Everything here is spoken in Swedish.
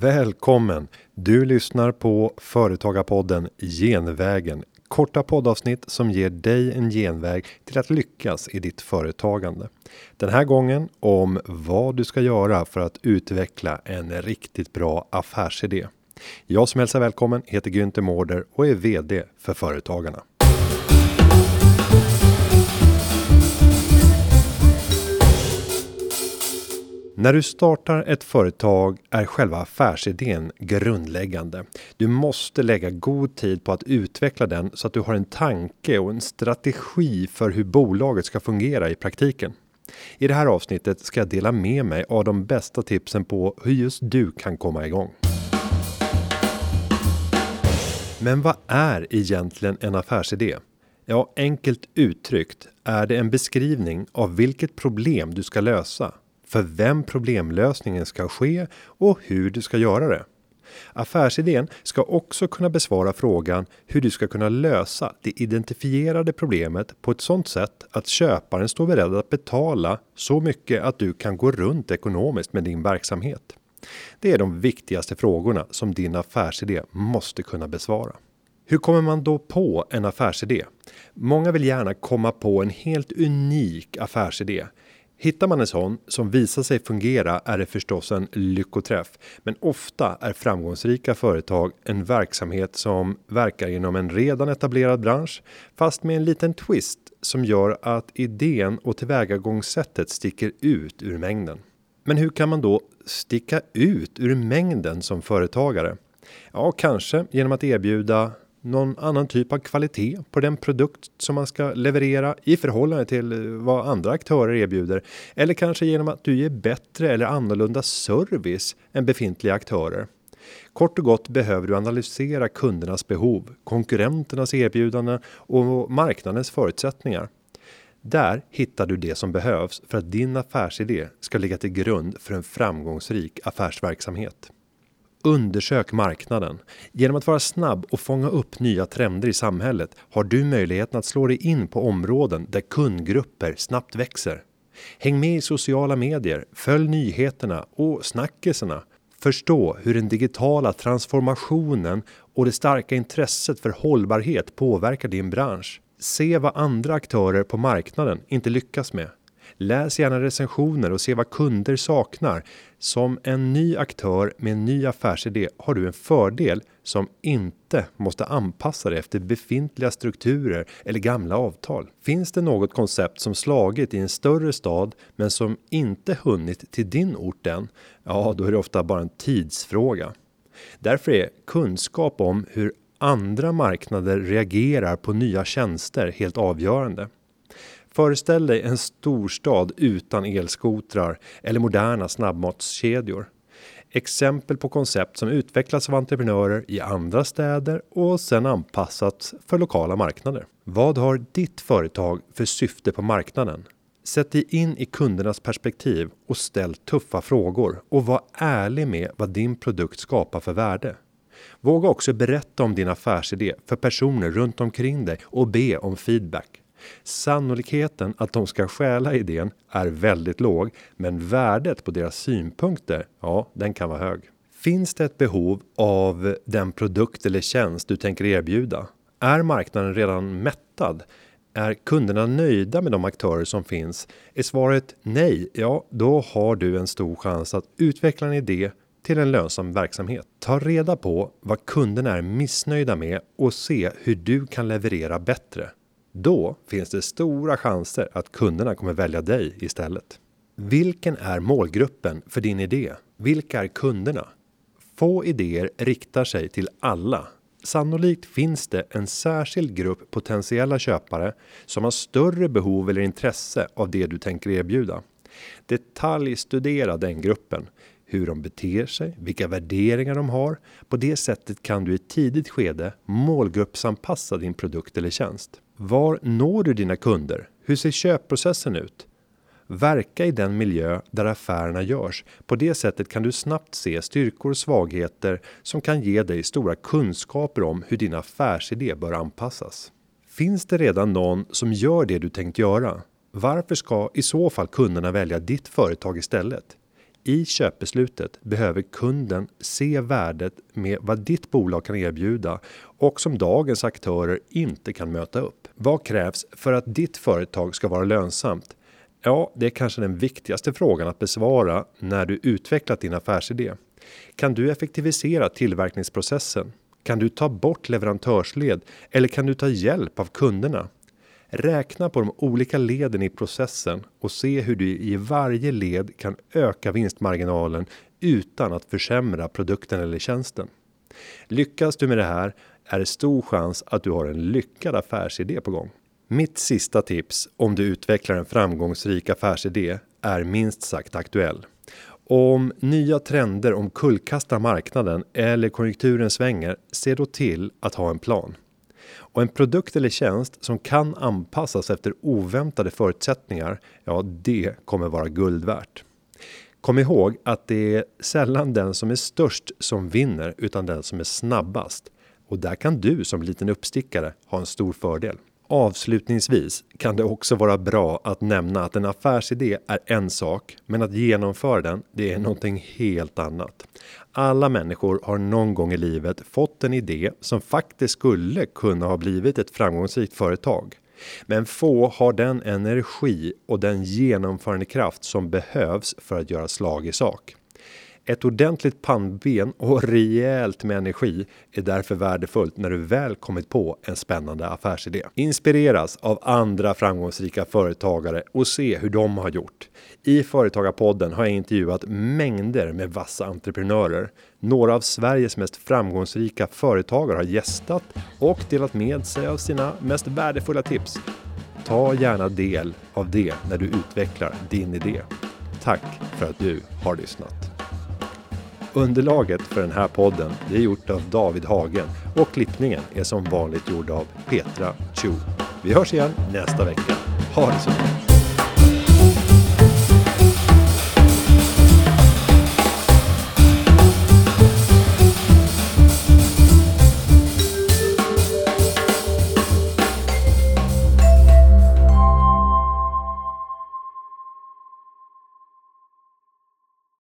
Välkommen! Du lyssnar på Företagarpodden Genvägen. Korta poddavsnitt som ger dig en genväg till att lyckas i ditt företagande. Den här gången om vad du ska göra för att utveckla en riktigt bra affärsidé. Jag som hälsar välkommen heter Günther Mårder och är VD för Företagarna. När du startar ett företag är själva affärsidén grundläggande. Du måste lägga god tid på att utveckla den så att du har en tanke och en strategi för hur bolaget ska fungera i praktiken. I det här avsnittet ska jag dela med mig av de bästa tipsen på hur just du kan komma igång. Men vad är egentligen en affärsidé? Ja, enkelt uttryckt är det en beskrivning av vilket problem du ska lösa för vem problemlösningen ska ske och hur du ska göra det. Affärsidén ska också kunna besvara frågan hur du ska kunna lösa det identifierade problemet på ett sådant sätt att köparen står beredd att betala så mycket att du kan gå runt ekonomiskt med din verksamhet. Det är de viktigaste frågorna som din affärsidé måste kunna besvara. Hur kommer man då på en affärsidé? Många vill gärna komma på en helt unik affärsidé Hittar man en sån som visar sig fungera är det förstås en lyckoträff. Men ofta är framgångsrika företag en verksamhet som verkar inom en redan etablerad bransch fast med en liten twist som gör att idén och tillvägagångssättet sticker ut ur mängden. Men hur kan man då sticka ut ur mängden som företagare? Ja, kanske genom att erbjuda någon annan typ av kvalitet på den produkt som man ska leverera i förhållande till eh, vad andra aktörer erbjuder. Eller kanske genom att du ger bättre eller annorlunda service än befintliga aktörer. Kort och gott behöver du analysera kundernas behov, konkurrenternas erbjudanden och marknadens förutsättningar. Där hittar du det som behövs för att din affärsidé ska ligga till grund för en framgångsrik affärsverksamhet. Undersök marknaden. Genom att vara snabb och fånga upp nya trender i samhället har du möjligheten att slå dig in på områden där kundgrupper snabbt växer. Häng med i sociala medier, följ nyheterna och snackisarna. Förstå hur den digitala transformationen och det starka intresset för hållbarhet påverkar din bransch. Se vad andra aktörer på marknaden inte lyckas med. Läs gärna recensioner och se vad kunder saknar. Som en ny aktör med en ny affärsidé har du en fördel som inte måste anpassa dig efter befintliga strukturer eller gamla avtal. Finns det något koncept som slagit i en större stad men som inte hunnit till din ort än? Ja, då är det ofta bara en tidsfråga. Därför är kunskap om hur andra marknader reagerar på nya tjänster helt avgörande. Föreställ dig en storstad utan elskotrar eller moderna snabbmatskedjor. Exempel på koncept som utvecklats av entreprenörer i andra städer och sen anpassats för lokala marknader. Vad har ditt företag för syfte på marknaden? Sätt dig in i kundernas perspektiv och ställ tuffa frågor och var ärlig med vad din produkt skapar för värde. Våga också berätta om din affärsidé för personer runt omkring dig och be om feedback. Sannolikheten att de ska stjäla idén är väldigt låg, men värdet på deras synpunkter, ja, den kan vara hög. Finns det ett behov av den produkt eller tjänst du tänker erbjuda? Är marknaden redan mättad? Är kunderna nöjda med de aktörer som finns? Är svaret nej, ja, då har du en stor chans att utveckla en idé till en lönsam verksamhet. Ta reda på vad kunderna är missnöjda med och se hur du kan leverera bättre. Då finns det stora chanser att kunderna kommer välja dig istället. Vilken är målgruppen för din idé? Vilka är kunderna? Få idéer riktar sig till alla. Sannolikt finns det en särskild grupp potentiella köpare som har större behov eller intresse av det du tänker erbjuda. Detaljstudera den gruppen, hur de beter sig, vilka värderingar de har. På det sättet kan du i ett tidigt skede målgruppsanpassa din produkt eller tjänst. Var når du dina kunder? Hur ser köpprocessen ut? Verka i den miljö där affärerna görs. På det sättet kan du snabbt se styrkor och svagheter som kan ge dig stora kunskaper om hur din affärsidé bör anpassas. Finns det redan någon som gör det du tänkt göra? Varför ska i så fall kunderna välja ditt företag istället? I köpbeslutet behöver kunden se värdet med vad ditt bolag kan erbjuda och som dagens aktörer inte kan möta upp. Vad krävs för att ditt företag ska vara lönsamt? Ja, det är kanske den viktigaste frågan att besvara när du utvecklat din affärsidé. Kan du effektivisera tillverkningsprocessen? Kan du ta bort leverantörsled eller kan du ta hjälp av kunderna? Räkna på de olika leden i processen och se hur du i varje led kan öka vinstmarginalen utan att försämra produkten eller tjänsten. Lyckas du med det här är det stor chans att du har en lyckad affärsidé på gång. Mitt sista tips om du utvecklar en framgångsrik affärsidé är minst sagt aktuell. Om nya trender omkullkastar marknaden eller konjunkturen svänger, se då till att ha en plan. Och en produkt eller tjänst som kan anpassas efter oväntade förutsättningar, ja det kommer vara guld värt. Kom ihåg att det är sällan den som är störst som vinner utan den som är snabbast. Och där kan du som liten uppstickare ha en stor fördel. Avslutningsvis kan det också vara bra att nämna att en affärsidé är en sak, men att genomföra den, det är någonting helt annat. Alla människor har någon gång i livet fått en idé som faktiskt skulle kunna ha blivit ett framgångsrikt företag. Men få har den energi och den genomförandekraft som behövs för att göra slag i sak. Ett ordentligt pannben och rejält med energi är därför värdefullt när du väl kommit på en spännande affärsidé. Inspireras av andra framgångsrika företagare och se hur de har gjort. I Företagarpodden har jag intervjuat mängder med vassa entreprenörer. Några av Sveriges mest framgångsrika företagare har gästat och delat med sig av sina mest värdefulla tips. Ta gärna del av det när du utvecklar din idé. Tack för att du har lyssnat. Underlaget för den här podden är gjort av David Hagen och klippningen är som vanligt gjord av Petra Chu. Vi hörs igen nästa vecka. Ha det så bra!